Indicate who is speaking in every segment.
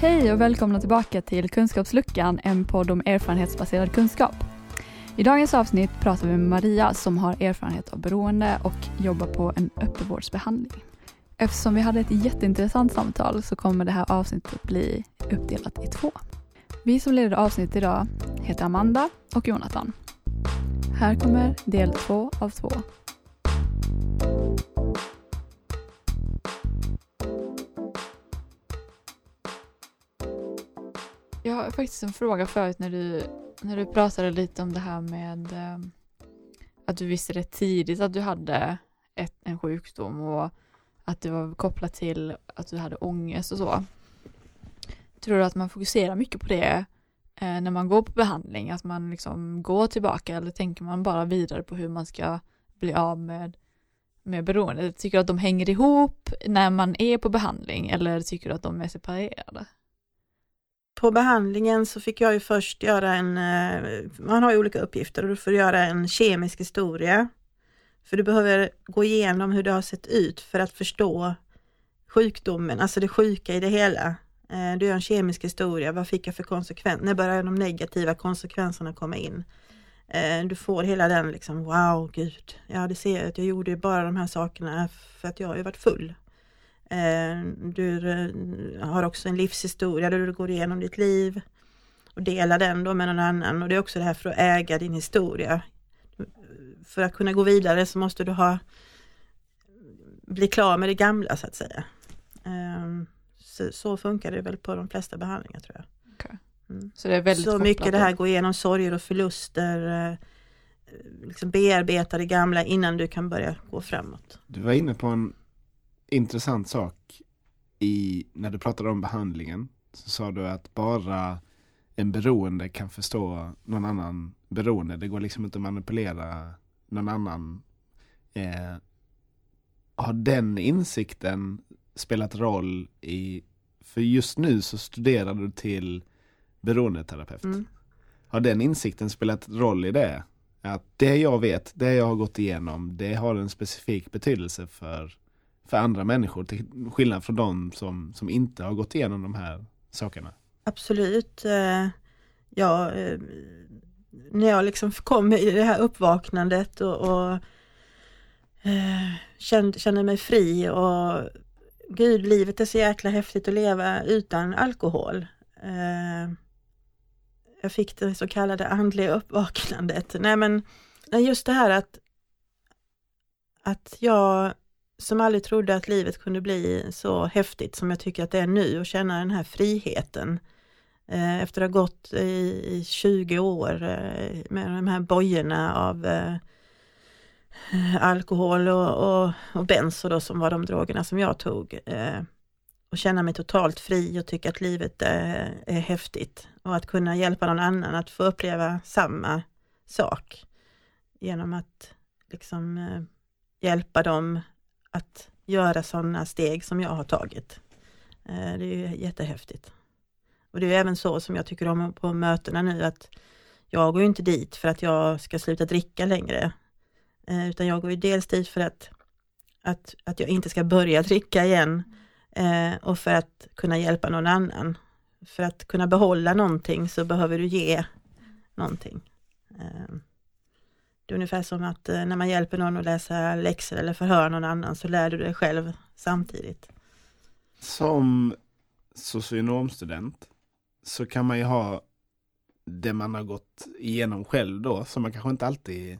Speaker 1: Hej och välkomna tillbaka till Kunskapsluckan, en podd om erfarenhetsbaserad kunskap. I dagens avsnitt pratar vi med Maria som har erfarenhet av beroende och jobbar på en öppenvårdsbehandling. Eftersom vi hade ett jätteintressant samtal så kommer det här avsnittet bli uppdelat i två. Vi som leder avsnittet idag heter Amanda och Jonathan. Här kommer del två av två. Har faktiskt en fråga förut när du, när du pratade lite om det här med ehm, att du visste det tidigt att du hade ett, en sjukdom och att det var kopplat till att du hade ångest och så. Tror du att man fokuserar mycket på det eh, när man går på behandling? Att man liksom går tillbaka eller tänker man bara vidare på hur man ska bli av med, med beroendet? Tycker du att de hänger ihop när man är på behandling eller tycker du att de är separerade?
Speaker 2: På behandlingen så fick jag ju först göra en, eh, man har ju olika uppgifter och du får göra en kemisk historia. För du behöver gå igenom hur det har sett ut för att förstå sjukdomen, alltså det sjuka i det hela. Eh, du gör en kemisk historia, vad fick jag för konsekvenser? När börjar de negativa konsekvenserna komma in? Eh, du får hela den liksom, wow, gud, ja det ser jag att jag gjorde bara de här sakerna för att jag har ju varit full. Eh, du har också en livshistoria där du går igenom ditt liv och delar den då med någon annan och det är också det här för att äga din historia. För att kunna gå vidare så måste du ha bli klar med det gamla så att säga. Ehm, så, så funkar det väl på de flesta behandlingar tror jag.
Speaker 1: Okay. Mm. Så det är väldigt
Speaker 2: Så mycket det här gå igenom sorger och förluster, eh, liksom bearbeta det gamla innan du kan börja gå framåt.
Speaker 3: Du var inne på en intressant sak i, när du pratade om behandlingen. Så sa du att bara en beroende kan förstå någon annan beroende. Det går liksom inte att manipulera någon annan. Eh, har den insikten spelat roll i, för just nu så studerar du till beroendeterapeut. Mm. Har den insikten spelat roll i det? Att det jag vet, det jag har gått igenom, det har en specifik betydelse för för andra människor till skillnad från de som, som inte har gått igenom de här sakerna?
Speaker 2: Absolut. Eh, ja, eh, när jag liksom kom i det här uppvaknandet och, och eh, kände, kände mig fri och gud, livet är så jäkla häftigt att leva utan alkohol. Jag fick det så kallade andliga uppvaknandet. Nej men just det här att, att jag som aldrig trodde att livet kunde bli så häftigt som jag tycker att det är nu och känna den här friheten. Eh, efter att ha gått i, 20 år eh, med de här bojorna av eh, alkohol och, och, och benzo då som var de drogerna som jag tog. Och känna mig totalt fri och tycka att livet är, är häftigt. Och att kunna hjälpa någon annan att få uppleva samma sak. Genom att liksom hjälpa dem att göra sådana steg som jag har tagit. Eh, det är ju jättehäftigt. Och det är även så som jag tycker om på mötena nu att jag går ju inte dit för att jag ska sluta dricka längre. Eh, utan jag går ju dels dit för att, att, att jag inte ska börja dricka igen eh, och för att kunna hjälpa någon annan. För att kunna behålla någonting så behöver du ge någonting. Det är ungefär som att eh, när man hjälper någon att läsa läxor eller förhör någon annan så lär du dig själv samtidigt.
Speaker 3: Som socionomstudent så kan man ju ha det man har gått igenom själv då som man kanske inte alltid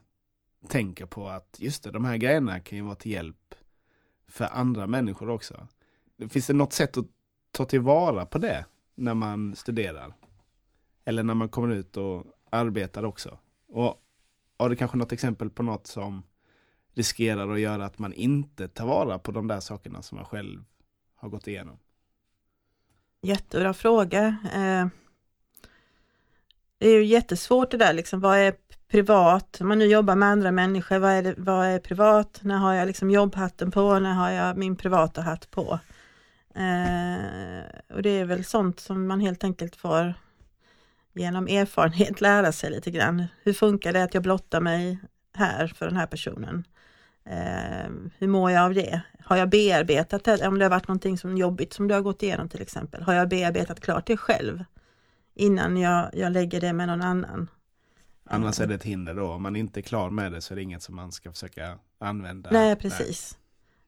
Speaker 3: tänker på att just det, de här grejerna kan ju vara till hjälp för andra människor också. Finns det något sätt att ta tillvara på det när man studerar? Eller när man kommer ut och arbetar också? Och har du kanske något exempel på något som riskerar att göra att man inte tar vara på de där sakerna som man själv har gått igenom?
Speaker 2: Jättebra fråga. Eh, det är ju jättesvårt det där liksom, vad är privat? Om man nu jobbar med andra människor, vad är, det, vad är privat? När har jag liksom jobbhatten på? När har jag min privata hatt på? Eh, och det är väl sånt som man helt enkelt får genom erfarenhet lära sig lite grann. Hur funkar det att jag blottar mig här för den här personen? Eh, hur mår jag av det? Har jag bearbetat det? Om det har varit någonting som jobbigt som du har gått igenom till exempel. Har jag bearbetat klart det själv? Innan jag, jag lägger det med någon annan.
Speaker 3: Annars är det ett hinder då. Om man inte är klar med det så är det inget som man ska försöka använda.
Speaker 2: Nej, precis.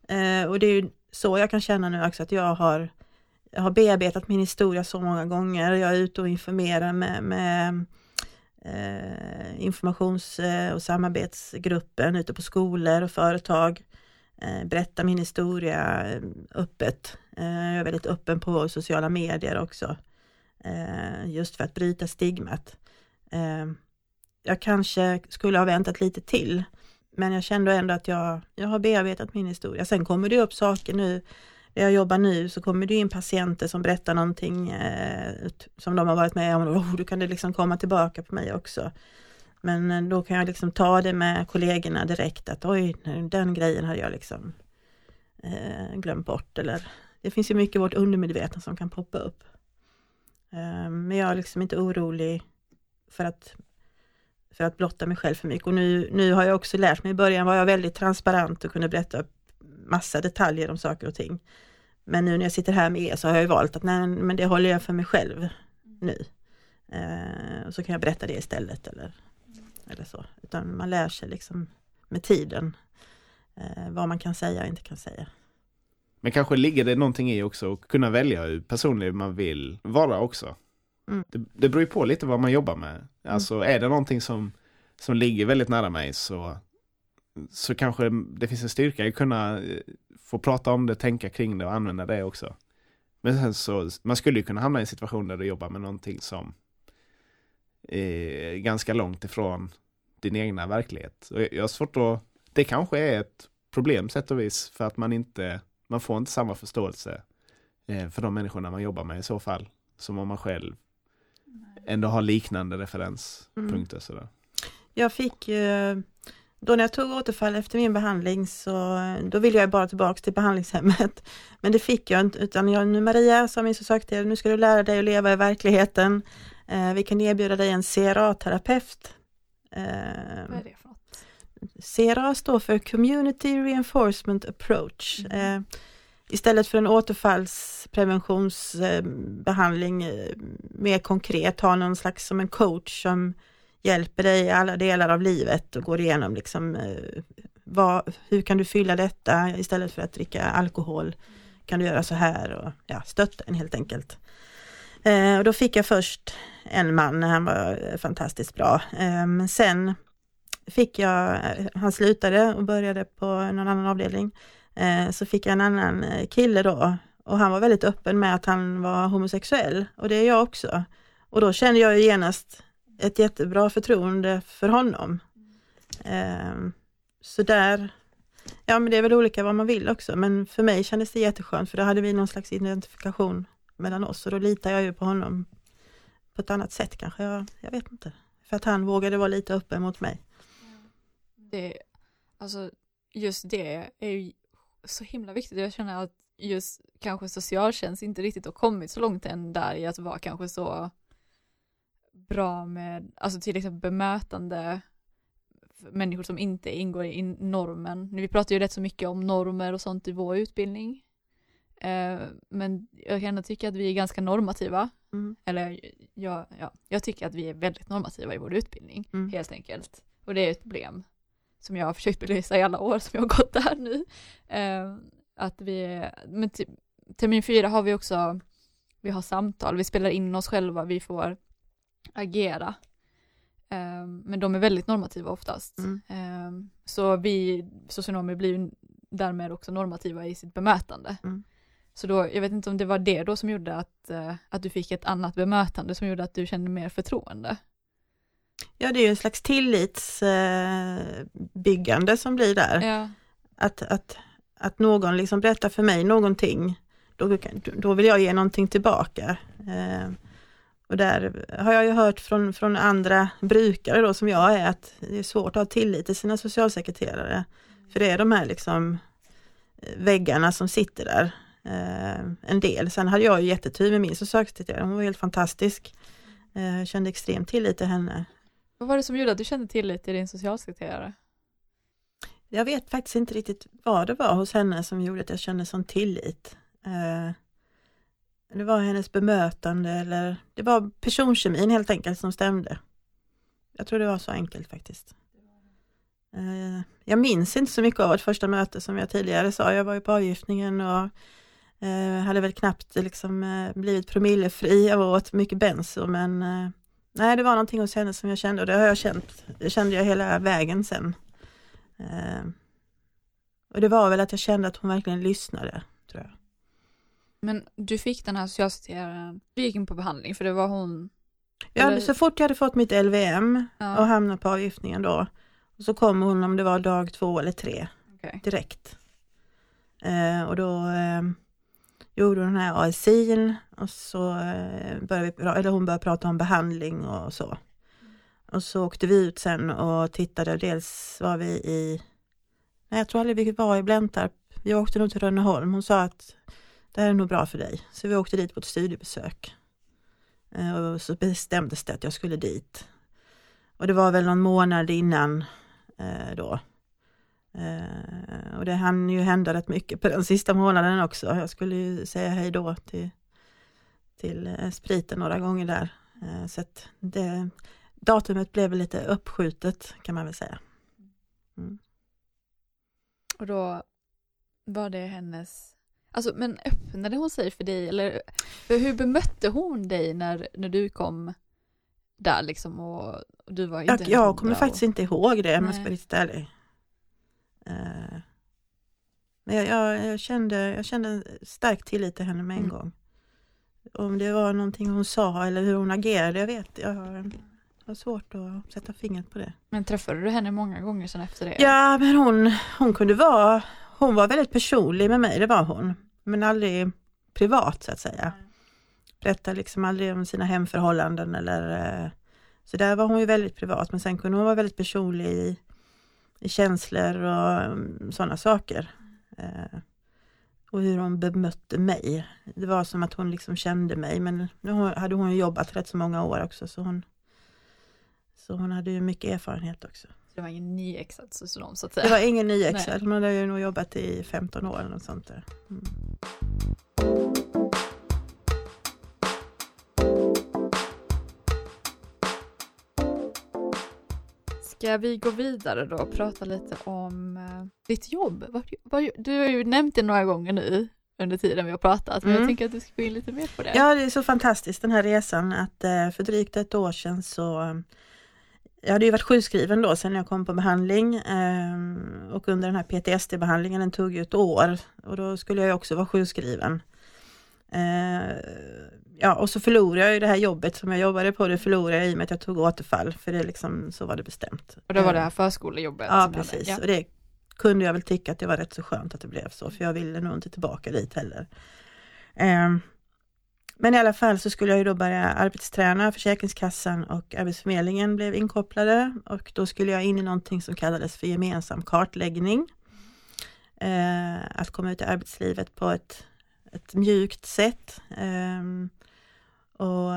Speaker 2: Eh, och det är ju så jag kan känna nu också att jag har, jag har bearbetat min historia så många gånger. Jag är ute och informerar med, med eh, informations eh, och samarbetsgruppen ute på skolor och företag. Eh, berättar min historia eh, öppet. Eh, jag är väldigt öppen på sociala medier också. Eh, just för att bryta stigmat. Eh, jag kanske skulle ha väntat lite till men jag kände ändå att jag, jag har bearbetat min historia. Sen kommer det upp saker nu, där jag jobbar nu så kommer det in patienter som berättar någonting eh, som de har varit med om. Oh, då kan det liksom komma tillbaka på mig också. Men eh, då kan jag liksom ta det med kollegorna direkt att oj, den grejen hade jag liksom eh, glömt bort. Eller, det finns ju mycket i vårt undermedvetna som kan poppa upp. Eh, men jag är liksom inte orolig för att för att blotta mig själv för mycket. Och nu, nu har jag också lärt mig, i början var jag väldigt transparent och kunde berätta massa detaljer om saker och ting. Men nu när jag sitter här med er så har jag valt att nej, men det håller jag för mig själv nu. Eh, och så kan jag berätta det istället eller, eller så. Utan man lär sig liksom med tiden eh, vad man kan säga och inte kan säga.
Speaker 3: Men kanske ligger det någonting i också att kunna välja hur personlig man vill vara också. Mm. Det, det beror ju på lite vad man jobbar med. Mm. Alltså är det någonting som, som ligger väldigt nära mig så, så kanske det finns en styrka i att kunna eh, få prata om det, tänka kring det och använda det också. Men sen så, man skulle ju kunna hamna i en situation där du jobbar med någonting som är ganska långt ifrån din egna verklighet. Och jag har svårt att, det kanske är ett problem sätt och vis för att man inte, man får inte samma förståelse eh, för de människorna man jobbar med i så fall som om man själv ändå har liknande referenspunkter. Mm. Sådär.
Speaker 2: Jag fick då när jag tog återfall efter min behandling så då ville jag bara tillbaka till behandlingshemmet. Men det fick jag inte utan jag, nu Maria sa min socialsekreterare, nu ska du lära dig att leva i verkligheten. Eh, vi kan erbjuda dig en CRA-terapeut.
Speaker 1: Eh, Vad är det för något?
Speaker 2: CRA står för Community Reinforcement Approach. Mm. Eh, istället för en återfallspreventionsbehandling eh, mer konkret ha någon slags som en coach som hjälper dig i alla delar av livet och går igenom liksom eh, vad, hur kan du fylla detta istället för att dricka alkohol? Kan du göra så här och ja, stötta en helt enkelt. Eh, och då fick jag först en man, han var fantastiskt bra. Eh, men sen fick jag, eh, han slutade och började på någon annan avdelning. Eh, så fick jag en annan eh, kille då och han var väldigt öppen med att han var homosexuell och det är jag också. Och då kände jag genast ett jättebra förtroende för honom. Ehm, så där, ja men det är väl olika vad man vill också men för mig kändes det jätteskönt för då hade vi någon slags identifikation mellan oss och då litar jag ju på honom på ett annat sätt kanske, jag, jag vet inte. För att han vågade vara lite öppen mot mig.
Speaker 1: Det, alltså just det är ju så himla viktigt. Jag känner att just kanske socialtjänst inte riktigt har kommit så långt än där i att vara kanske så bra med, alltså till exempel bemötande människor som inte ingår i normen. Vi pratar ju rätt så mycket om normer och sånt i vår utbildning. Eh, men jag kan ändå tycka att vi är ganska normativa. Mm. Eller ja, ja, jag tycker att vi är väldigt normativa i vår utbildning, mm. helt enkelt. Och det är ett problem som jag har försökt belysa i alla år som jag har gått där nu. Eh, att vi, men termin fyra har vi också, vi har samtal, vi spelar in oss själva, vi får agera. Eh, men de är väldigt normativa oftast. Mm. Eh, så vi socionomer blir därmed också normativa i sitt bemötande. Mm. Så då, jag vet inte om det var det då som gjorde att, eh, att du fick ett annat bemötande som gjorde att du kände mer förtroende.
Speaker 2: Ja, det är ju en slags tillitsbyggande som blir där.
Speaker 1: Ja.
Speaker 2: Att, att, att någon liksom berättar för mig någonting, då, då vill jag ge någonting tillbaka. Eh, och där har jag ju hört från, från andra brukare då som jag är att det är svårt att ha tillit till sina socialsekreterare. För det är de här liksom eh, väggarna som sitter där. Eh, en del. Sen hade jag ju jättetur med min socialsekreterare, hon var helt fantastisk. Jag kände extremt tillit till henne.
Speaker 1: Vad var det som gjorde att du kände tillit till din socialsekreterare?
Speaker 2: jag vet faktiskt inte riktigt vad det var hos henne som gjorde att jag kände sån tillit. Eh, det var hennes bemötande eller det var personkemin helt enkelt som stämde. Jag tror det var så enkelt faktiskt. Eh, jag minns inte så mycket av vårt första möte som jag tidigare sa. Jag var ju på avgiftningen och eh, hade väl knappt liksom eh, blivit promillefri. Jag åt mycket benzo men nej, det var någonting hos henne som jag kände och det har jag känt. Det kände jag hela vägen sen. Och det var väl att jag kände att hon verkligen lyssnade.
Speaker 1: Men du fick den här socialsekreteraren, du gick in på behandling för det var hon?
Speaker 2: Ja, eller? så fort jag hade fått mitt LVM ja. och hamnat på avgiftningen då, och så kom hon om det var dag två eller tre okay. direkt. Eh, och då eh, gjorde hon den här ASIn och så eh, började vi, eller hon började prata om behandling och så. Och så åkte vi ut sen och tittade, dels var vi i, nej jag tror aldrig vi var i Blentarp, vi åkte nog till Rönneholm, hon sa att det här är nog bra för dig. Så vi åkte dit på ett studiebesök. Eh, och så bestämdes det att jag skulle dit. Och det var väl någon månad innan eh, då. Eh, och det hann ju hända rätt mycket på den sista månaden också. Jag skulle ju säga hej då till, till spriten några gånger där. Så att det, datumet blev lite uppskjutet kan man väl säga. Mm.
Speaker 1: Och då var det hennes Alltså men öppnade hon sig för dig eller för hur bemötte hon dig när, när du kom där liksom och, och du var
Speaker 2: inte Jag, jag kommer faktiskt inte ihåg det om jag ska vara riktigt ärlig. Uh, men jag, jag, jag, kände, jag kände stark tillit till henne med en mm. gång. Om det var någonting hon sa eller hur hon agerade, jag vet, jag har, har svårt att sätta fingret på det.
Speaker 1: Men träffade du henne många gånger sedan efter det?
Speaker 2: Ja, men hon, hon kunde vara hon var väldigt personlig med mig, det var hon. Men aldrig privat så att säga. Berättade liksom aldrig om sina hemförhållanden eller eh, så där var hon ju väldigt privat men sen kunde hon vara väldigt personlig i, i känslor och um, sådana saker. Eh, och hur hon bemötte mig. Det var som att hon liksom kände mig men nu hade hon jobbat rätt så många år också så hon, så hon hade ju mycket erfarenhet också.
Speaker 1: Det var ingen nyexad socionom så att säga.
Speaker 2: Det var ingen nyexad, hon hade ju nog jobbat i 15 år eller något sånt där. Mm.
Speaker 1: Ska vi gå vidare då och prata lite om uh, ditt jobb? Du har ju nämnt det några gånger nu under tiden vi har pratat, men mm. jag tänker att du ska gå in lite mer på det.
Speaker 2: Ja, det är så fantastiskt den här resan att uh, för drygt ett år sedan så jag hade ju varit sjukskriven då sen jag kom på behandling eh, och under den här PTSD-behandlingen, den tog ju ett år och då skulle jag också vara sjukskriven. Eh, ja, och så förlorade jag ju det här jobbet som jag jobbade på, det förlorade jag i och med att jag tog återfall, för det liksom, så var det bestämt.
Speaker 1: Och det var det här förskolejobbet?
Speaker 2: Ja, precis. Ja. Och det kunde jag väl tycka att det var rätt så skönt att det blev så, för jag ville nog inte tillbaka dit heller. Eh, men i alla fall så skulle jag ju då börja arbetsträna, Försäkringskassan och Arbetsförmedlingen blev inkopplade och då skulle jag in i någonting som kallades för gemensam kartläggning. Eh, att komma ut i arbetslivet på ett, ett mjukt sätt. Ehm, eh, och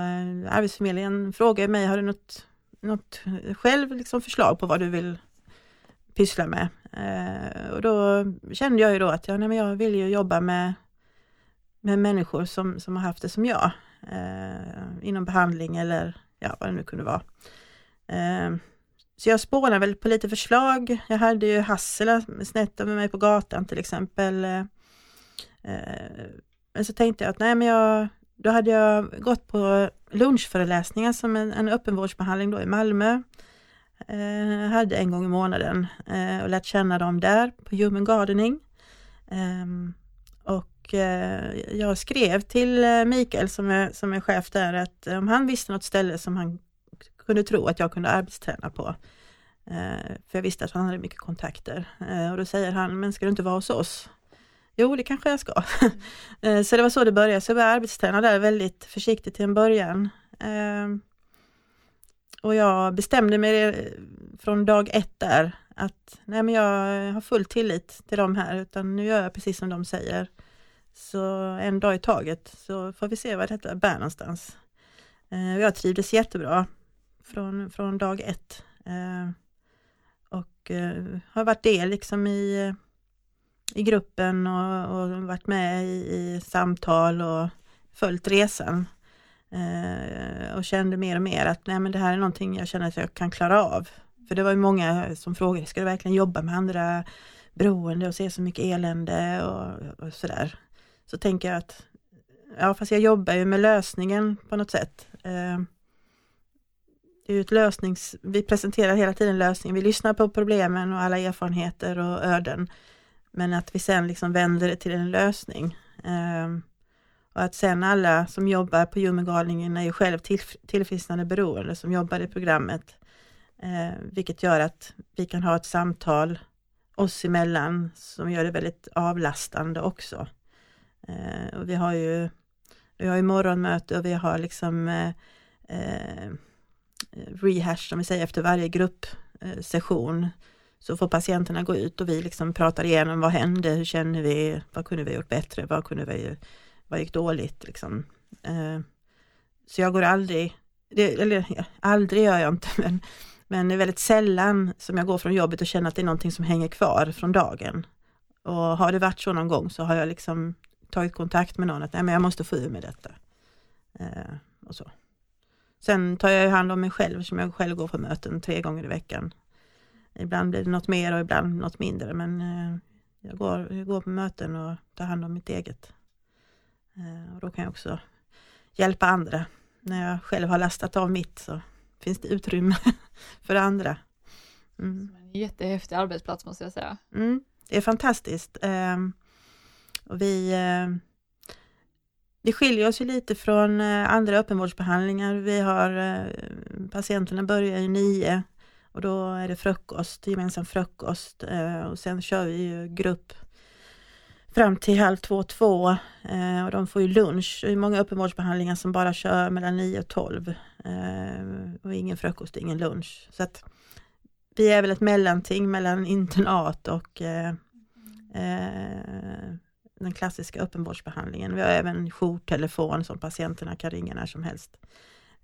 Speaker 2: Arbetsförmedlingen frågade mig, har du något, något själv liksom förslag på vad du vill pyssla med? Eh, och då kände jag ju då att ja, nej, men jag vill ju jobba med med människor som, som har haft det som jag. Eh, inom behandling eller ja, vad det nu kunde vara. Eh, så jag spånade väl på lite förslag. Jag hade ju Hassela snett över mig på gatan till exempel. Eh, men så tänkte jag att nej men jag, då hade jag gått på lunchföreläsningar som en, en öppenvårdsbehandling då i Malmö. Eh, hade en gång i månaden eh, och lärt känna dem där på Human Gardening. Eh, och eh, jag skrev till eh, Mikael som är, som är chef där att eh, om han visste något ställe som han kunde tro att jag kunde arbetsträna på. För jag visste att han hade mycket kontakter. Och då säger han, men ska du inte vara hos oss? Jo, det kanske jag ska. Mm. så det var så det började. Så jag började arbetsträna där väldigt försiktigt till en början. Ehm, och jag bestämde mig från dag ett där att nej men jag har full tillit till dem här utan nu gör jag precis som de säger. Så en dag i taget så får vi se vad detta bär någonstans. Eh, jag trivdes jättebra från, från dag ett. Eh, och eh, har varit del liksom i, i gruppen och, och varit med i, i samtal och följt resan. Eh, och kände mer och mer att nej, men det här är någonting jag känner att jag kan klara av. För det var ju många som frågade, ska du verkligen jobba med andra beroende och se så mycket elände och, och sådär. Så tänker jag att, ja fast jag jobbar ju med lösningen på något sätt. Eh, det är ett lösnings, vi presenterar hela tiden lösningen, vi lyssnar på problemen och alla erfarenheter och öden. Men att vi sen liksom vänder det till en lösning. Eh, och att sen alla som jobbar på Ljummegalningen är ju själv tillfrisknande beroende som jobbar i programmet. Eh, vilket gör att vi kan ha ett samtal oss emellan som gör det väldigt avlastande också. Eh, och vi har ju vi har ju morgonmöte och vi har liksom eh, eh, rehash som vi säger efter varje gruppsession. Så får patienterna gå ut och vi liksom pratar igenom vad hände, hur känner vi, vad kunde vi gjort bättre, vad kunde vi, vad gick dåligt liksom. Eh, så jag går aldrig, det, eller aldrig gör jag inte, men men det är väldigt sällan som jag går från jobbet och känner att det är någonting som hänger kvar från dagen. Och har det varit så någon gång så har jag liksom tagit kontakt med någon att Nej, men jag måste få ur med detta. Eh, och så. Sen tar jag hand om mig själv som jag själv går på möten tre gånger i veckan. Ibland blir det något mer och ibland något mindre men eh, jag, går, jag går på möten och tar hand om mitt eget. Eh, och då kan jag också hjälpa andra. När jag själv har lastat av mitt så finns det utrymme för andra.
Speaker 1: Mm. En jättehäftig arbetsplats måste jag säga.
Speaker 2: Mm, det är fantastiskt. Och vi, eh, vi skiljer oss ju lite från eh, andra öppenvårdsbehandlingar. Vi har eh, patienterna börjar ju nio och då är det frukost, gemensam frukost och sen kör vi ju grupp fram till halv två, två och de får ju lunch. Det är många öppenvårdsbehandlingar som bara kör mellan 9 och 12 och ingen frukost, ingen lunch. Så att vi är väl ett mellanting mellan internat och eh, den klassiska öppenvårdsbehandlingen. Vi har även jourtelefon som patienterna kan ringa när som helst.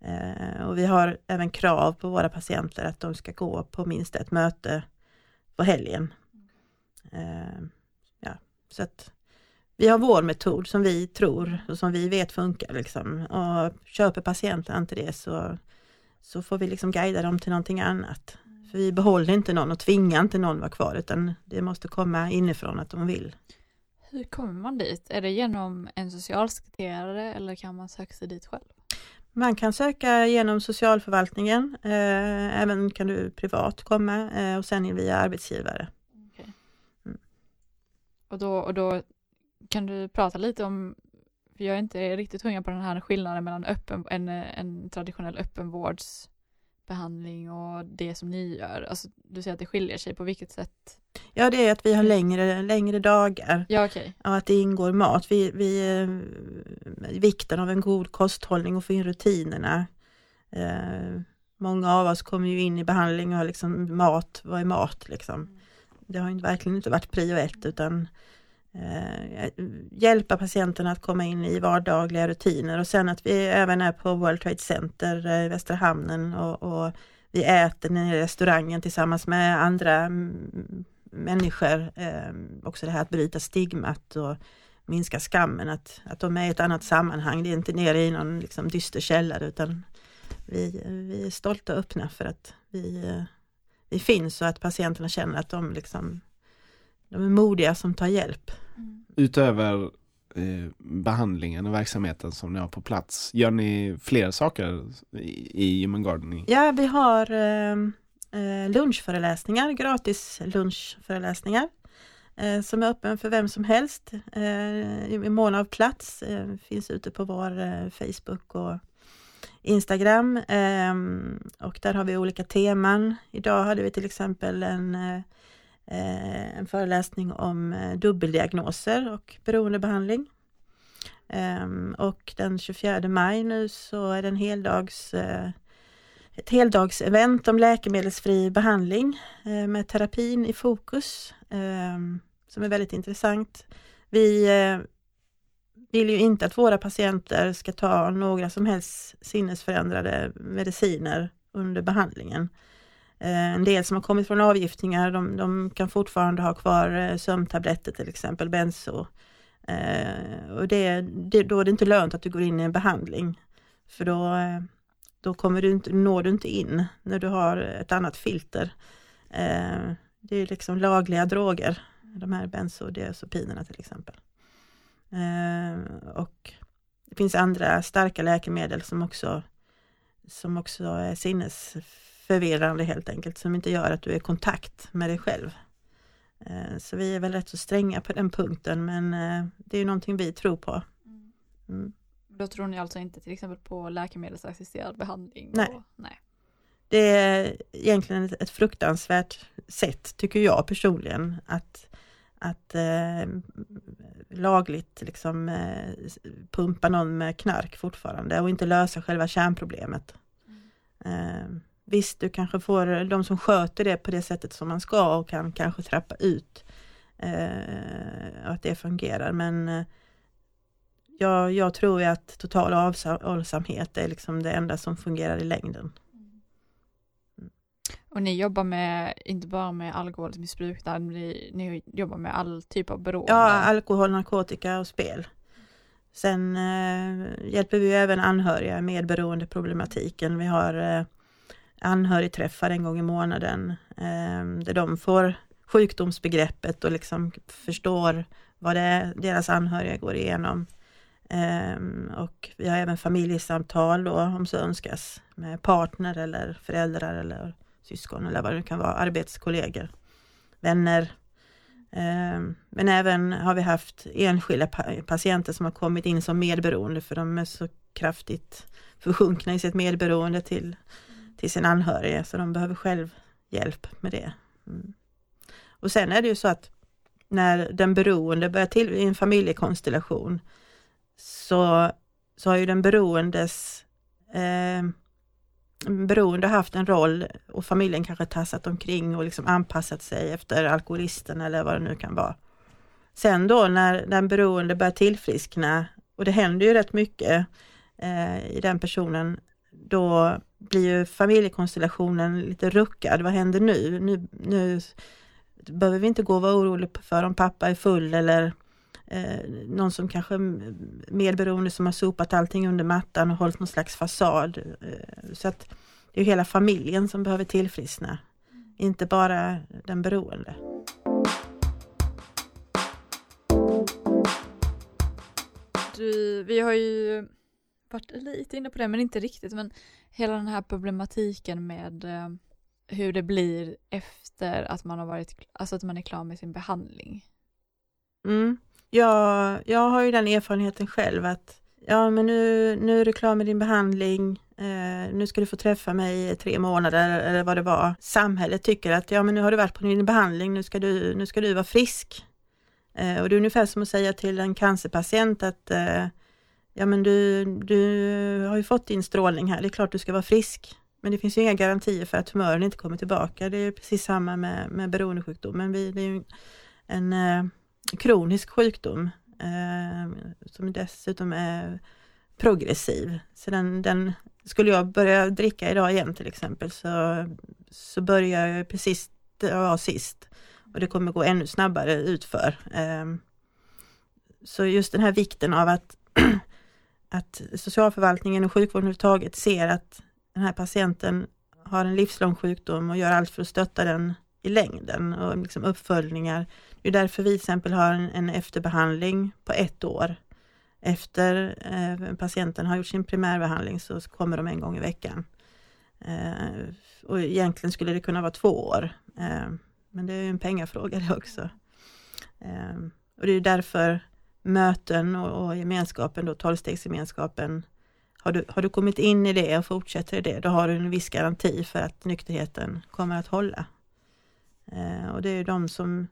Speaker 2: Eh, och vi har även krav på våra patienter att de ska gå på minst ett möte på helgen. Eh, så att vi har vår metod som vi tror och som vi vet funkar. Liksom. Och köper patienten inte det så, så får vi liksom guida dem till någonting annat. För vi behåller inte någon och tvingar inte någon vara kvar utan det måste komma inifrån att de vill.
Speaker 1: Hur kommer man dit? Är det genom en socialsekreterare eller kan man söka sig dit själv?
Speaker 2: Man kan söka genom socialförvaltningen, eh, även kan du privat komma eh, och sen via arbetsgivare.
Speaker 1: Och då, och då kan du prata lite om, för jag är inte riktigt hungrig på den här skillnaden mellan öppen, en, en traditionell öppenvårdsbehandling och det som ni gör. Alltså, du säger att det skiljer sig, på vilket sätt?
Speaker 2: Ja, det är att vi har längre, längre dagar.
Speaker 1: Ja, okay.
Speaker 2: Och att det ingår mat. Vi, vi, eh, vikten av en god kosthållning och få in rutinerna. Eh, många av oss kommer ju in i behandling och har liksom mat, vad är mat liksom? Mm. Det har verkligen inte varit prio ett utan Eh, eh, hjälpa patienterna att komma in i vardagliga rutiner och sen att vi även är på World Trade Center eh, i Västra Hamnen och, och vi äter i restaurangen tillsammans med andra människor. Eh, också det här att bryta stigmat och minska skammen, att, att de är i ett annat sammanhang. Det är inte nere i någon liksom, dyster källare utan vi, vi är stolta och öppna för att vi eh, vi finns och att patienterna känner att de, liksom, de är modiga som tar hjälp.
Speaker 3: Mm. Utöver eh, behandlingen och verksamheten som ni har på plats, gör ni fler saker i, i Human Gardening?
Speaker 2: Ja, vi har eh, eh, lunchföreläsningar, gratis lunchföreläsningar eh, som är öppen för vem som helst eh, i mån av plats. Eh, finns ute på vår Facebook och Instagram och där har vi olika teman. Idag hade vi till exempel en, Eh, en föreläsning om eh, dubbeldiagnoser och beroendebehandling. Ehm, och den 24 maj nu så är det en heldags eh, ett heldagsevent om läkemedelsfri behandling eh, med terapin i fokus ehm, som är väldigt intressant. Vi vill ju inte att våra patienter ska ta några som helst sinnesförändrade mediciner under behandlingen. Eh, en del som har kommit från avgiftningar, de, de kan fortfarande ha kvar eh, sömntabletter till exempel, benzo. Eh, och det, det, då är det inte lönt att du går in i en behandling. För då, eh, då kommer du inte, når du inte in när du har ett annat filter. Eh, det är liksom lagliga droger, de här bensodiazepinerna till exempel. Eh, och det finns andra starka läkemedel som också, som också är sinnesförvirrande helt enkelt, som inte gör att du är i kontakt med dig själv. Eh, så vi är väl rätt så stränga på den punkten men eh, det är någonting vi tror på. Mm.
Speaker 1: Då tror ni alltså inte till exempel på läkemedelsassisterad behandling?
Speaker 2: Nej.
Speaker 1: Och, nej.
Speaker 2: Det är egentligen ett, ett fruktansvärt sätt, tycker jag personligen, att, att eh, lagligt liksom, eh, pumpa någon med knark fortfarande och inte lösa själva kärnproblemet. Eh, visst, du kanske får de som sköter det på det sättet som man ska och kan kanske trappa ut eh, att det fungerar, men eh, jag, jag tror att total avhållsamhet är liksom det enda som fungerar i längden.
Speaker 1: Och ni jobbar med, inte bara med alkoholmissbruk, utan ni, ni jobbar med all typ av beroende?
Speaker 2: Ja, alkohol, narkotika och spel. Sen eh, hjälper vi även anhöriga med beroendeproblematiken. Vi har eh, anhörigträffar en gång i månaden eh, där de får sjukdomsbegreppet och liksom förstår vad det är deras anhöriga går igenom. Ehm, och vi har även familjesamtal då om så önskas med partner eller föräldrar eller syskon eller vad det kan vara, arbetskollegor, vänner. Ehm, men även har vi haft enskilda pa patienter som har kommit in som medberoende för de är så kraftigt försjunkna i sitt medberoende till, till sin anhöriga så de behöver själv hjälp med det. Mm. Och sen är det ju så att när den beroende börjar till i en familjekonstellation så, så har ju den beroendes eh, beroende haft en roll och familjen kanske tassat omkring och liksom anpassat sig efter alkoholisten eller vad det nu kan vara. Sen då när den beroende börjar tillfriskna, och det händer ju rätt mycket eh, i den personen, då blir ju familjekonstellationen lite ruckad. Vad händer nu? Nu, nu behöver vi inte gå och vara oroliga för om pappa är full eller eh, någon som kanske medberoende som har sopat allting under mattan och hållit någon slags fasad. Eh, så att det är hela familjen som behöver tillfriskna, inte bara den beroende.
Speaker 1: Du, vi har ju varit lite inne på det, men inte riktigt. Men hela den här problematiken med eh, hur det blir efter att man har varit, alltså att man är klar med sin behandling.
Speaker 2: Mm. Jag, jag har ju den erfarenheten själv att ja, men nu, nu är du klar med din behandling. Eh, nu ska du få träffa mig i tre månader eller vad det var. Samhället tycker att ja, men nu har du varit på din behandling. Nu ska du, nu ska du vara frisk. Eh, och det är ungefär som att säga till en cancerpatient att eh, ja, men du, du har ju fått din strålning här. Det är klart du ska vara frisk. Men det finns ju inga garantier för att tumören inte kommer tillbaka. Det är precis samma med, med beroendesjukdomen. Vi, det är ju en eh, kronisk sjukdom eh, som dessutom är progressiv. Så den, den, skulle jag börja dricka idag igen till exempel så, så börjar jag precis där jag var sist och det kommer gå ännu snabbare utför. Eh, så just den här vikten av att, att socialförvaltningen och sjukvården överhuvudtaget ser att den här patienten har en livslång sjukdom och gör allt för att stötta den i längden och liksom uppföljningar. Det är därför vi till exempel har en, en efterbehandling på ett år. Efter eh, patienten har gjort sin primärbehandling så kommer de en gång i veckan. Eh, och egentligen skulle det kunna vara två år. Eh, men det är en pengafråga det också. Eh, och det är därför möten och, och gemenskapen, då tolvstegsgemenskapen, har du, har du kommit in i det och fortsätter i det, då har du en viss garanti för att nykterheten kommer att hålla. Eh, och det är de som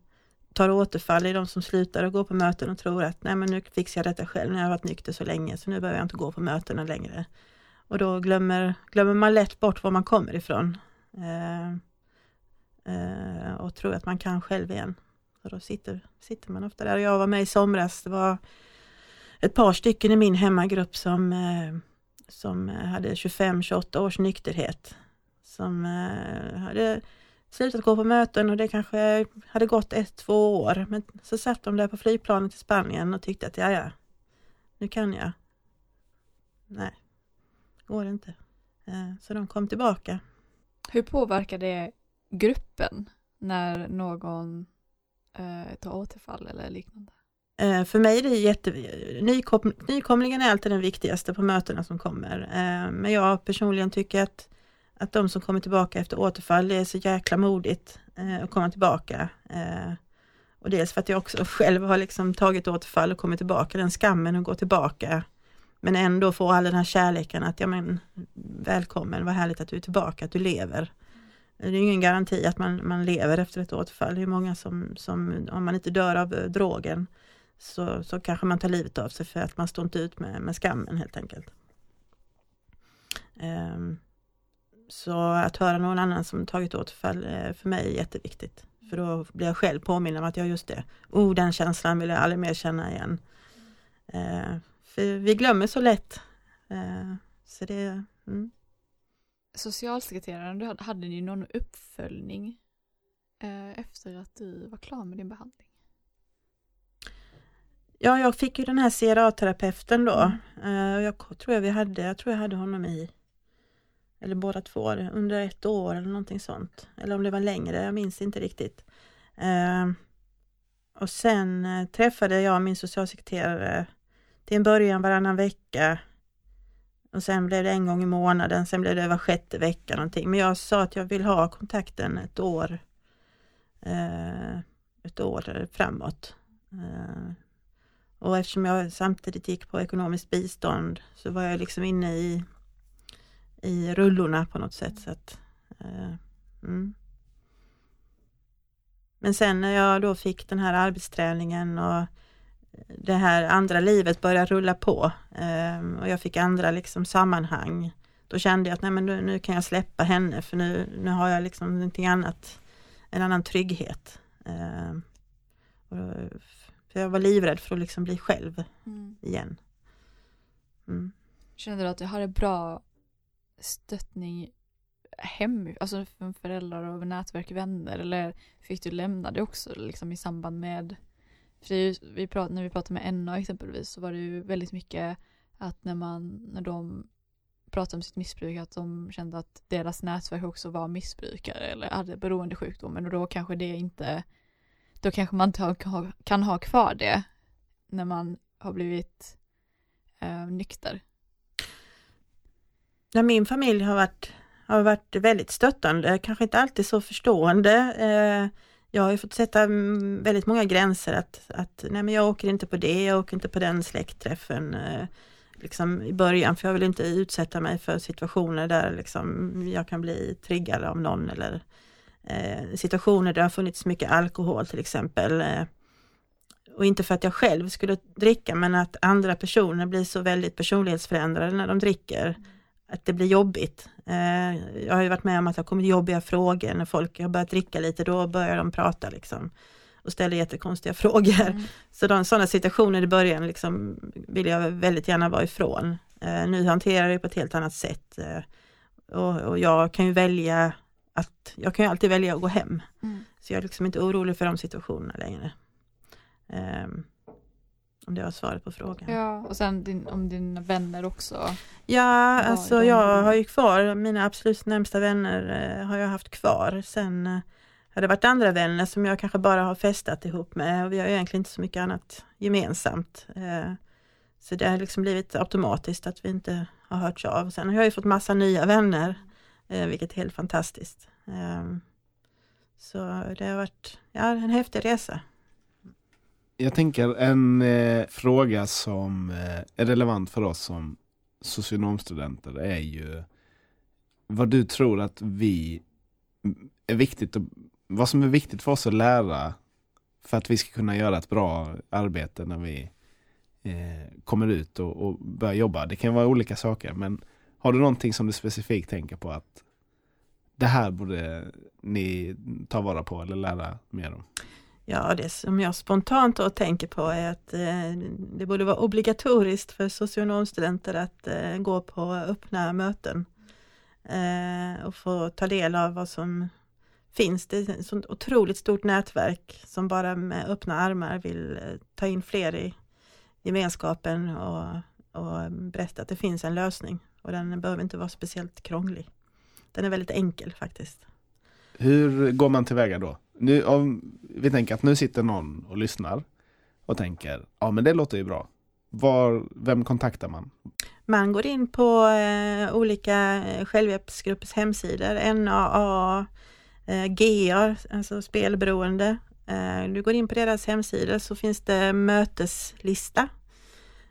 Speaker 2: tar återfall, det är de som slutar att gå på möten och tror att nej men nu fixar jag detta själv, nu har jag varit nykter så länge så nu behöver jag inte gå på mötena längre. Och då glömmer, glömmer man lätt bort var man kommer ifrån. Eh, eh, och tror att man kan själv igen. Och då sitter, sitter man ofta där. Jag var med i somras, det var ett par stycken i min hemmagrupp som, eh, som hade 25-28 års nykterhet som eh, hade slutat gå på möten och det kanske hade gått ett, två år. Men så satt de där på flygplanet till Spanien och tyckte att ja, ja, nu kan jag. Nej, går det inte. Eh, så de kom tillbaka.
Speaker 1: Hur påverkar det gruppen när någon eh, återfall eller liknande?
Speaker 2: Eh, för mig är det jätte... Nykom, nykomlingen är alltid den viktigaste på mötena som kommer. Eh, men jag personligen tycker att, att de som kommer tillbaka efter återfall, det är så jäkla modigt eh, att komma tillbaka. Eh, och dels för att jag också själv har liksom tagit återfall och kommit tillbaka, den skammen att gå tillbaka. Men ändå få all den här kärleken att, ja men välkommen, vad härligt att du är tillbaka, att du lever. Det är ingen garanti att man, man lever efter ett återfall. Det är många som, som, om man inte dör av eh, drogen, så, så kanske man tar livet av sig för att man står inte ut med, med skammen helt enkelt. Um, så att höra någon annan som tagit återfall är för mig jätteviktigt. För då blir jag själv påminn om att jag just det, oh den känslan vill jag aldrig mer känna igen. Uh, för vi glömmer så lätt. Uh, så det, mm.
Speaker 1: Socialsekreteraren, hade ni någon uppföljning eh, efter att du var klar med din behandling?
Speaker 2: Ja, jag fick ju den här CRA-terapeuten då. Mm. jag tror jag vi hade, jag tror jag hade honom i, eller båda två, under ett år eller någonting sånt. Eller om det var längre, jag minns inte riktigt. Uh, och sen träffade jag min socialsekreterare till en början varannan vecka. Och sen blev det en gång i månaden, sen blev det var sjätte vecka någonting. Men jag sa att jag vill ha kontakten ett år, eh, ett år framåt. Eh, och eftersom jag samtidigt gick på ekonomiskt bistånd så var jag liksom inne i, i rullorna på något sätt. Så att, eh, mm. Men sen när jag då fick den här arbetsträningen och det här andra livet började rulla på eh, och jag fick andra liksom sammanhang. Då kände jag att nej, men nu, nu kan jag släppa henne för nu, nu har jag liksom någonting annat, en annan trygghet. Eh, och för jag var livrädd för att liksom bli själv mm. igen.
Speaker 1: Mm. Kände du att du hade bra stöttning hem, alltså från föräldrar och nätverk, vänner eller fick du lämna det också liksom i samband med för ju, vi prat, när vi pratade med NA exempelvis så var det ju väldigt mycket att när man, när de pratade om sitt missbruk att de kände att deras nätverk också var missbrukare eller hade beroendesjukdomen och då kanske det inte då kanske man inte kan ha kvar det när man har blivit eh, nykter.
Speaker 2: Ja, min familj har varit, har varit väldigt stöttande, kanske inte alltid så förstående. Eh, jag har ju fått sätta mm, väldigt många gränser att, att nej men jag åker inte på det, jag åker inte på den släktträffen eh, liksom i början för jag vill inte utsätta mig för situationer där liksom jag kan bli triggad av någon eller eh, situationer där det har funnits mycket alkohol till exempel. Eh, och inte för att jag själv skulle dricka men att andra personer blir så väldigt personlighetsförändrade när de dricker. Att det blir jobbigt. Eh, jag har ju varit med om att det har kommit jobbiga frågor när folk har börjat dricka lite, då börjar de prata liksom och ställer jättekonstiga frågor. Mm. Så de, sådana situationer i början liksom vill jag väldigt gärna vara ifrån. Eh, nu hanterar jag det på ett helt annat sätt. Eh, och, och, jag kan ju välja att jag kan ju alltid välja att gå hem. Mm. Så jag är liksom inte orolig för de situationerna längre. Om det var svaret på frågan.
Speaker 1: Ja, och sen din, om dina vänner också.
Speaker 2: Ja, alltså jag har ju kvar, mina absolut närmsta vänner eh, har jag haft kvar. Sen eh, har det varit andra vänner som jag kanske bara har festat ihop med och vi har egentligen inte så mycket annat gemensamt. Eh, så det har liksom blivit automatiskt att vi inte har hörts av. Sen har jag ju fått massa nya vänner eh, vilket är helt fantastiskt. Eh, så det har varit ja, en häftig resa.
Speaker 3: Jag tänker en eh, fråga som eh, är relevant för oss som socionomstudenter är ju vad du tror att vi är viktigt, vad som är viktigt för oss att lära för att vi ska kunna göra ett bra arbete när vi eh, kommer ut och, och börjar jobba. Det kan vara olika saker men har du någonting som du specifikt tänker på att det här borde ni ta vara på eller lära mer om?
Speaker 2: Ja, det som jag spontant då tänker på är att eh, det borde vara obligatoriskt för socionomstudenter att eh, gå på öppna möten. eh, och få ta del av vad som finns. Det är ett sånt otroligt stort nätverk som bara med öppna armar vill eh, ta in fler i gemenskapen och, och berätta att det finns en lösning och den behöver inte vara speciellt krånglig. Den är väldigt enkel faktiskt.
Speaker 3: Hur går man tillväga då? Nu, om vi tänker att nu sitter någon och lyssnar och tänker, ja men det låter ju bra. Var, vem kontaktar man?
Speaker 2: Man går in på eh, olika eh, självhjälpsgruppers hemsidor, NAA, eh, GA, alltså spelberoende. Eh, du går in på deras hemsidor så finns det möteslista.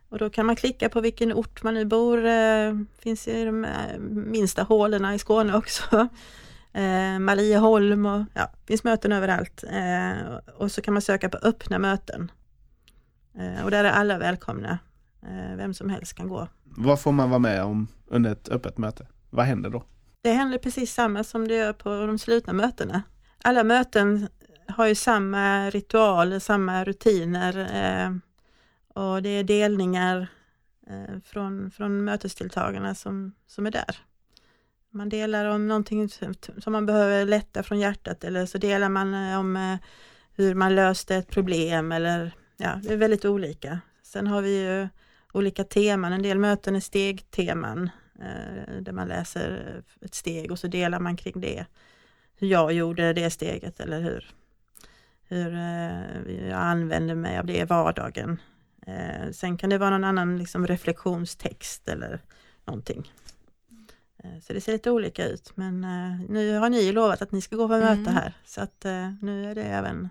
Speaker 2: Och då kan man klicka på vilken ort man nu bor, eh, finns i de eh, minsta hålorna i Skåne också. Eh, Marieholm och ja, finns möten överallt. Eh, och så kan man söka på öppna möten. Eh, och där är alla välkomna. Eh, vem som helst kan gå.
Speaker 3: Vad får man vara med om under ett öppet möte? Vad händer då?
Speaker 2: Det händer precis samma som det gör på de slutna mötena. Alla möten har ju samma ritual, samma rutiner eh, och det är delningar eh, från, från mötesdeltagarna som, som är där. Man delar om någonting som man behöver lätta från hjärtat eller så delar man eh, om eh, hur man löste ett problem eller ja, det är väldigt olika. Sen har vi ju olika teman, en del möten är stegteman eh, där man läser ett steg och så delar man kring det. Hur jag gjorde det steget eller hur, hur jag använder mig av det i vardagen. Sen kan det vara någon annan liksom reflektionstext eller någonting. Eh, så det ser lite olika ut men eh, nu har ni lovat att ni ska gå på möte mm. här så att eh, nu är det även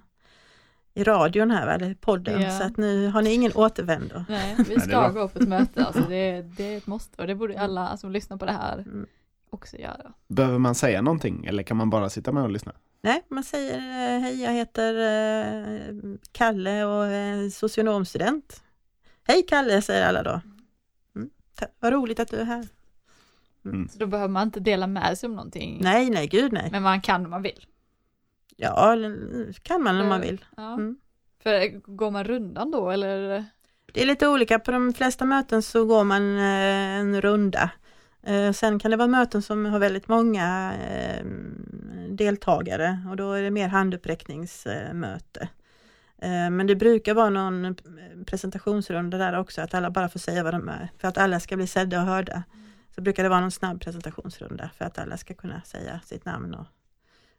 Speaker 2: i radion här, eller podden, ja. så att nu har ni ingen återvändo.
Speaker 1: Nej, vi ska gå på ett möte, alltså det, det är ett måste och det borde alla som lyssnar på det här mm. också göra.
Speaker 3: Behöver man säga någonting eller kan man bara sitta med och lyssna?
Speaker 2: Nej, man säger hej, jag heter Kalle och är socionomstudent. Hej Kalle, säger alla då. Mm. Vad roligt att du är här.
Speaker 1: Mm. Så då behöver man inte dela med sig om någonting.
Speaker 2: Nej, nej, gud nej.
Speaker 1: Men man kan om man vill.
Speaker 2: Ja, kan man om man vill.
Speaker 1: Ja. Mm. För går man rundan då eller?
Speaker 2: Det är lite olika, på de flesta möten så går man eh, en runda. Eh, sen kan det vara möten som har väldigt många eh, deltagare och då är det mer handuppräckningsmöte. Men det brukar vara någon presentationsrunda där också, att alla bara får säga vad de är, för att alla ska bli sedda och hörda. Så brukar det vara någon snabb presentationsrunda för att alla ska kunna säga sitt namn och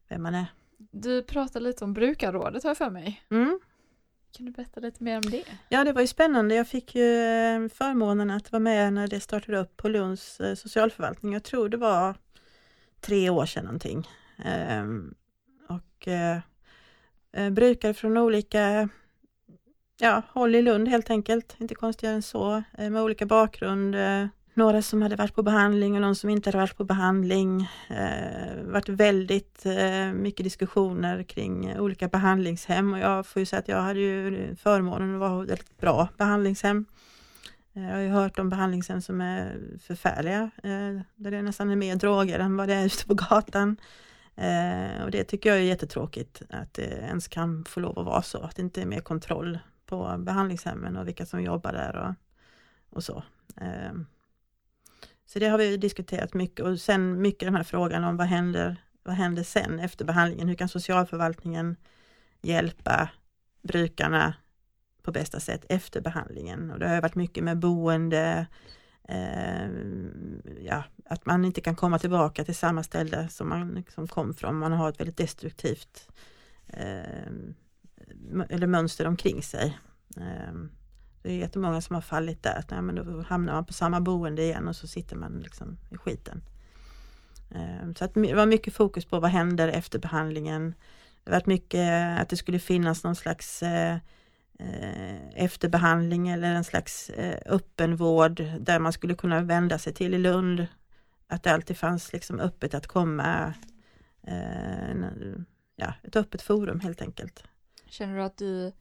Speaker 2: vem man är.
Speaker 1: Du pratade lite om brukarrådet har jag för mig.
Speaker 2: Mm.
Speaker 1: Kan du berätta lite mer om det?
Speaker 2: Ja, det var ju spännande. Jag fick ju eh, förmånen att vara med när det startade upp på Lunds eh, socialförvaltning. Jag tror det var tre år sedan någonting. Ehm, och eh, brukare från olika ja, håll i Lund helt enkelt, inte konstigare än så, med olika bakgrund, några som hade varit på behandling och någon som inte hade varit på behandling. Eh, varit väldigt eh, mycket diskussioner kring olika behandlingshem och jag får ju säga att jag hade ju förmånen att vara väldigt bra behandlingshem. Eh, jag har ju hört om behandlingshem som är förfärliga, eh, där det nästan är mer droger än vad det är ute på gatan. Eh, och det tycker jag är jättetråkigt, att det ens kan få lov att vara så, att det inte är mer kontroll på behandlingshemmen och vilka som jobbar där och, och så. Eh, så det har vi diskuterat mycket och sen mycket den här frågan om vad händer, vad händer sen efter behandlingen? Hur kan socialförvaltningen hjälpa brukarna på bästa sätt efter behandlingen? Och det har varit mycket med boende, eh, ja, att man inte kan komma tillbaka till samma ställe som man liksom kom från. Man har ett väldigt destruktivt eh, eller mönster omkring sig. Eh, det är jättemånga som har fallit där. Nej, men då hamnar man på samma boende igen och så sitter man liksom i skiten. Ehm, så att det var mycket fokus på vad händer efter behandlingen. Det var mycket eh, att det skulle finnas någon slags eh, eh, efterbehandling eller en slags öppenvård där man skulle kunna vända sig till i Lund. Att det alltid fanns liksom öppet att komma. Ja, ett öppet forum helt enkelt.
Speaker 1: Känner du att du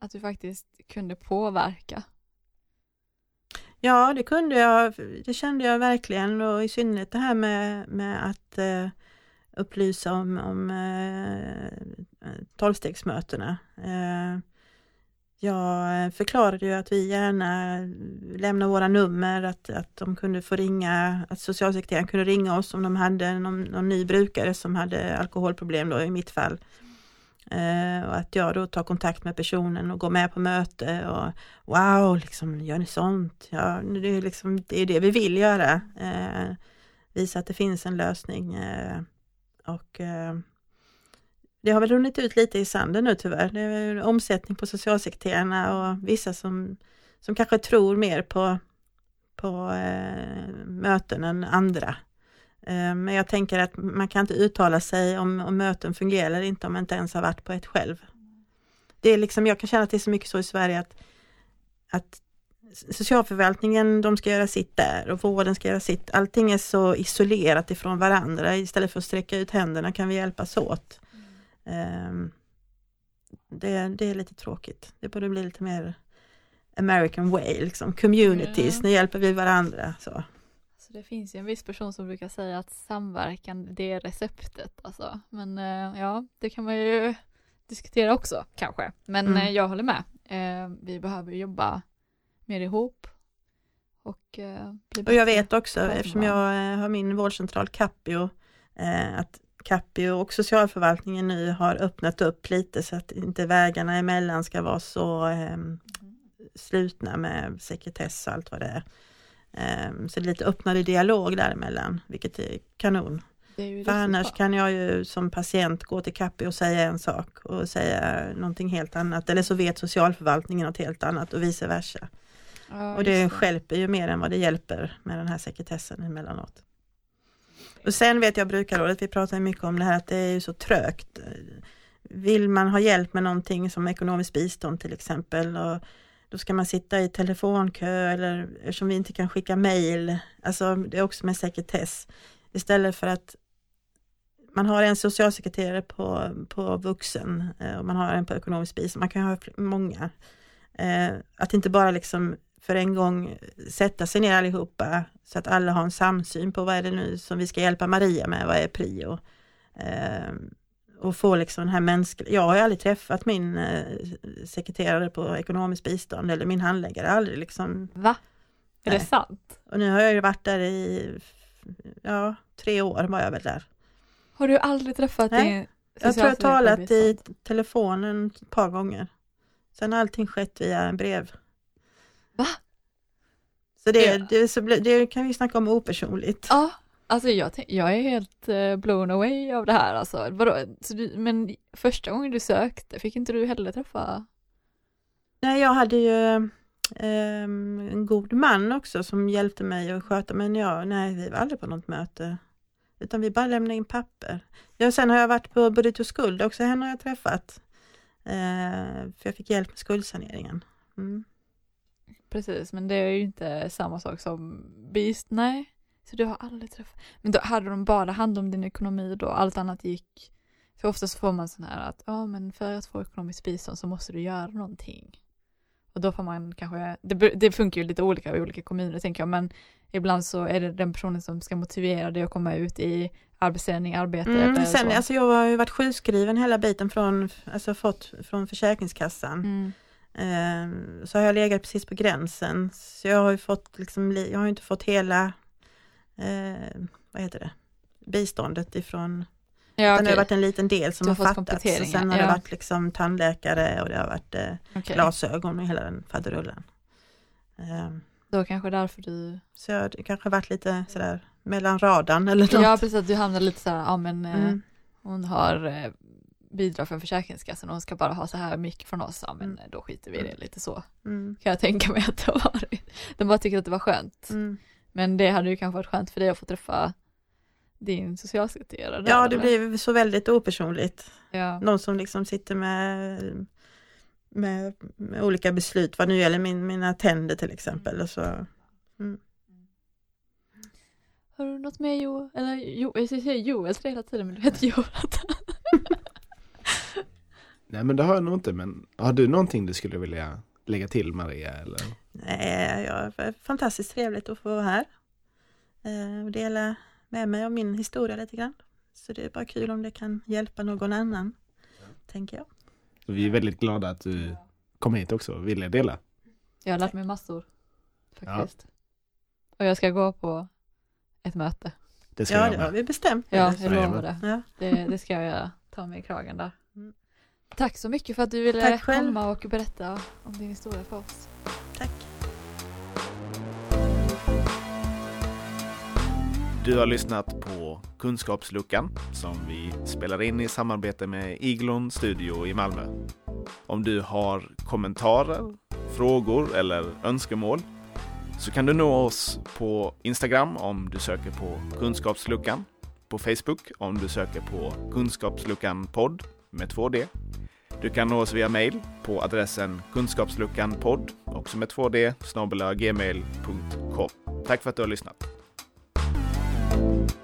Speaker 1: att du faktiskt kunde påverka?
Speaker 2: Ja, det kunde jag. Det kände jag verkligen och i synnerhet det här med, med att eh, upplysa om, om eh, tolvstegsmötena. Eh, jag förklarade ju att vi gärna lämnar våra nummer, att, att de kunde få ringa, att socialsekreteraren kunde ringa oss om de hade någon, någon ny brukare som hade alkoholproblem då i mitt fall. Eh, och att jag då tar kontakt med personen och går med på möte och wow, liksom, gör ni sånt? Ja, det, är liksom, det är det vi vill göra. Eh, visa att det finns en lösning. Eh, och eh, det har väl runnit ut lite i sanden nu tyvärr. Det är omsättning på socialsekreterarna och vissa som, som kanske tror mer på, på eh, möten än andra. Eh, men jag tänker att man kan inte uttala sig om, om möten fungerar eller inte om man inte ens har varit på ett själv. Det är liksom, jag kan känna att det är så mycket så i Sverige att, att socialförvaltningen, de ska göra sitt där och vården ska göra sitt. Allting är så isolerat ifrån varandra. Istället för att sträcka ut händerna kan vi hjälpas åt. Mm. Det, det, är lite tråkigt. Det borde bli lite mer American way, liksom communities, mm. nu hjälper vi varandra. Så.
Speaker 1: Så det finns ju en viss person som brukar säga att samverkan det är receptet alltså. Men eh, ja, det kan man ju diskutera också kanske. Men mm. Eh, jag håller med. Eh, vi behöver jobba mer ihop. Och,
Speaker 2: och jag vet också, eftersom jag har min vårdcentral Capio, att Capio och socialförvaltningen nu har öppnat upp lite så att inte vägarna emellan ska vara så eh, slutna med sekretess och allt vad det är. Um, så lite öppnare dialog däremellan, vilket är kanon. Är För annars kan jag ju som patient gå till Capio och säga en sak och säga någonting helt annat. Eller så vet socialförvaltningen något helt annat och vice versa. Ja, och det hjälper ju mer än vad det hjälper med den här sekretessen emellanåt. Och sen vet jag brukarrådet, vi pratar mycket om det här att det är så trögt. Vill man ha hjälp med någonting som ekonomiskt bistånd till exempel och då ska man sitta i telefonkö eller eftersom vi inte kan skicka mejl. Alltså det är också med sekretess. Istället för att man har en socialsekreterare på, på vuxen eh, och man har en på ekonomisk bistånd. Man kan ha många. Eh, att inte bara liksom för en gång sätta sig ner allihopa så att alla har en samsyn på vad är det nu som vi ska hjälpa Maria med, vad är prio? Eh, och få liksom den här mänskliga, jag har ju aldrig träffat min eh, sekreterare på ekonomiskt bistånd eller min handläggare, aldrig liksom.
Speaker 1: Va? Är Nej. det sant?
Speaker 2: Och nu har jag ju varit där i, ja, tre år var jag väl där.
Speaker 1: Har du aldrig träffat Nej. din
Speaker 2: Jag tror jag talat i telefonen ett par gånger. Sen har allting skett via brev.
Speaker 1: Va?
Speaker 2: Så det, ja. det, så, det kan vi snacka om opersonligt.
Speaker 1: Ja, Alltså jag, jag är helt uh, blown away av det här alltså. Vadå? Du, men första gången du sökte, fick inte du heller träffa?
Speaker 2: Nej, jag hade ju um, en god man också som hjälpte mig att sköta, men jag, nej, vi var aldrig på något möte. Utan vi bara lämnade in papper. Ja, sen har jag varit på Burrito Skuld också, henne har jag träffat. Uh, för jag fick hjälp med skuldsaneringen. Mm.
Speaker 1: Precis, men det är ju inte samma sak som bist, nej. Så du har aldrig träffat, men då hade de bara hand om din ekonomi då, allt annat gick, för oftast får man sån här att, ja men för att få ekonomiskt bistånd så måste du göra någonting. Och då får man kanske, det, det funkar ju lite olika i olika kommuner tänker jag, men ibland så är det den personen som ska motivera dig att komma ut i arbetsträning, arbete mm, eller
Speaker 2: sen, så. Alltså jag har ju varit sjukskriven hela biten från, alltså fått från Försäkringskassan. Mm. Um, så har jag legat precis på gränsen. Så jag har ju fått liksom, jag har inte fått hela eh, vad heter det, biståndet ifrån Ja, okay. Det har varit en liten del som har, fattats och sen har ja. det varit liksom tandläkare och det har varit eh, okay. glasögon och hela den faderullen.
Speaker 1: Eh, Då kanske därför du...
Speaker 2: Så jag det kanske varit lite sådär mellan radarn eller något.
Speaker 1: Ja precis, du hamnade lite sådär, ja men eh, mm. hon har eh, bidrag från Försäkringskassan och hon ska bara ha så här mycket från oss, ja men mm. då skiter vi i det mm. lite så. Mm. Kan jag tänka mig att det har varit. De bara tycker att det var skönt. Mm. Men det hade ju kanske varit skönt för dig att få träffa din socialsekreterare.
Speaker 2: Ja, det blir så väldigt opersonligt. Ja. Någon som liksom sitter med, med, med, olika beslut, vad nu gäller min, mina tänder till exempel. Och så. Mm.
Speaker 1: Har du något mer Jo, eller Jo, jag säger Joel hela tiden men du heter Jonathan.
Speaker 3: Nej men det har jag nog inte men har du någonting du skulle vilja lägga till Maria eller?
Speaker 2: Nej, ja, fantastiskt trevligt att få vara här eh, och dela med mig av min historia lite grann. Så det är bara kul om det kan hjälpa någon annan, ja. tänker jag.
Speaker 3: Vi är väldigt glada att du kom hit också och ville dela.
Speaker 1: Jag har lärt mig massor. Faktiskt. Och jag ska gå på ett möte.
Speaker 3: Det ska
Speaker 2: Ja,
Speaker 3: jag
Speaker 2: det har vi bestämt.
Speaker 1: Ja, jag lovar det.
Speaker 2: Ja.
Speaker 1: det. Det ska jag göra. Ta mig i kragen där.
Speaker 2: Mm.
Speaker 1: Tack så mycket för att du ville komma och berätta om din historia för oss.
Speaker 3: Du har lyssnat på Kunskapsluckan som vi spelar in i samarbete med Iglon Studio i Malmö. Om du har kommentarer, frågor eller önskemål så kan du nå oss på Instagram om du söker på Kunskapsluckan, på Facebook om du söker på Kunskapsluckan podd med 2D. Du kan nå oss via mail på adressen kunskapsluckanpodd, också med 2D, snabel-gmail.com. Tack för att du har lyssnat. you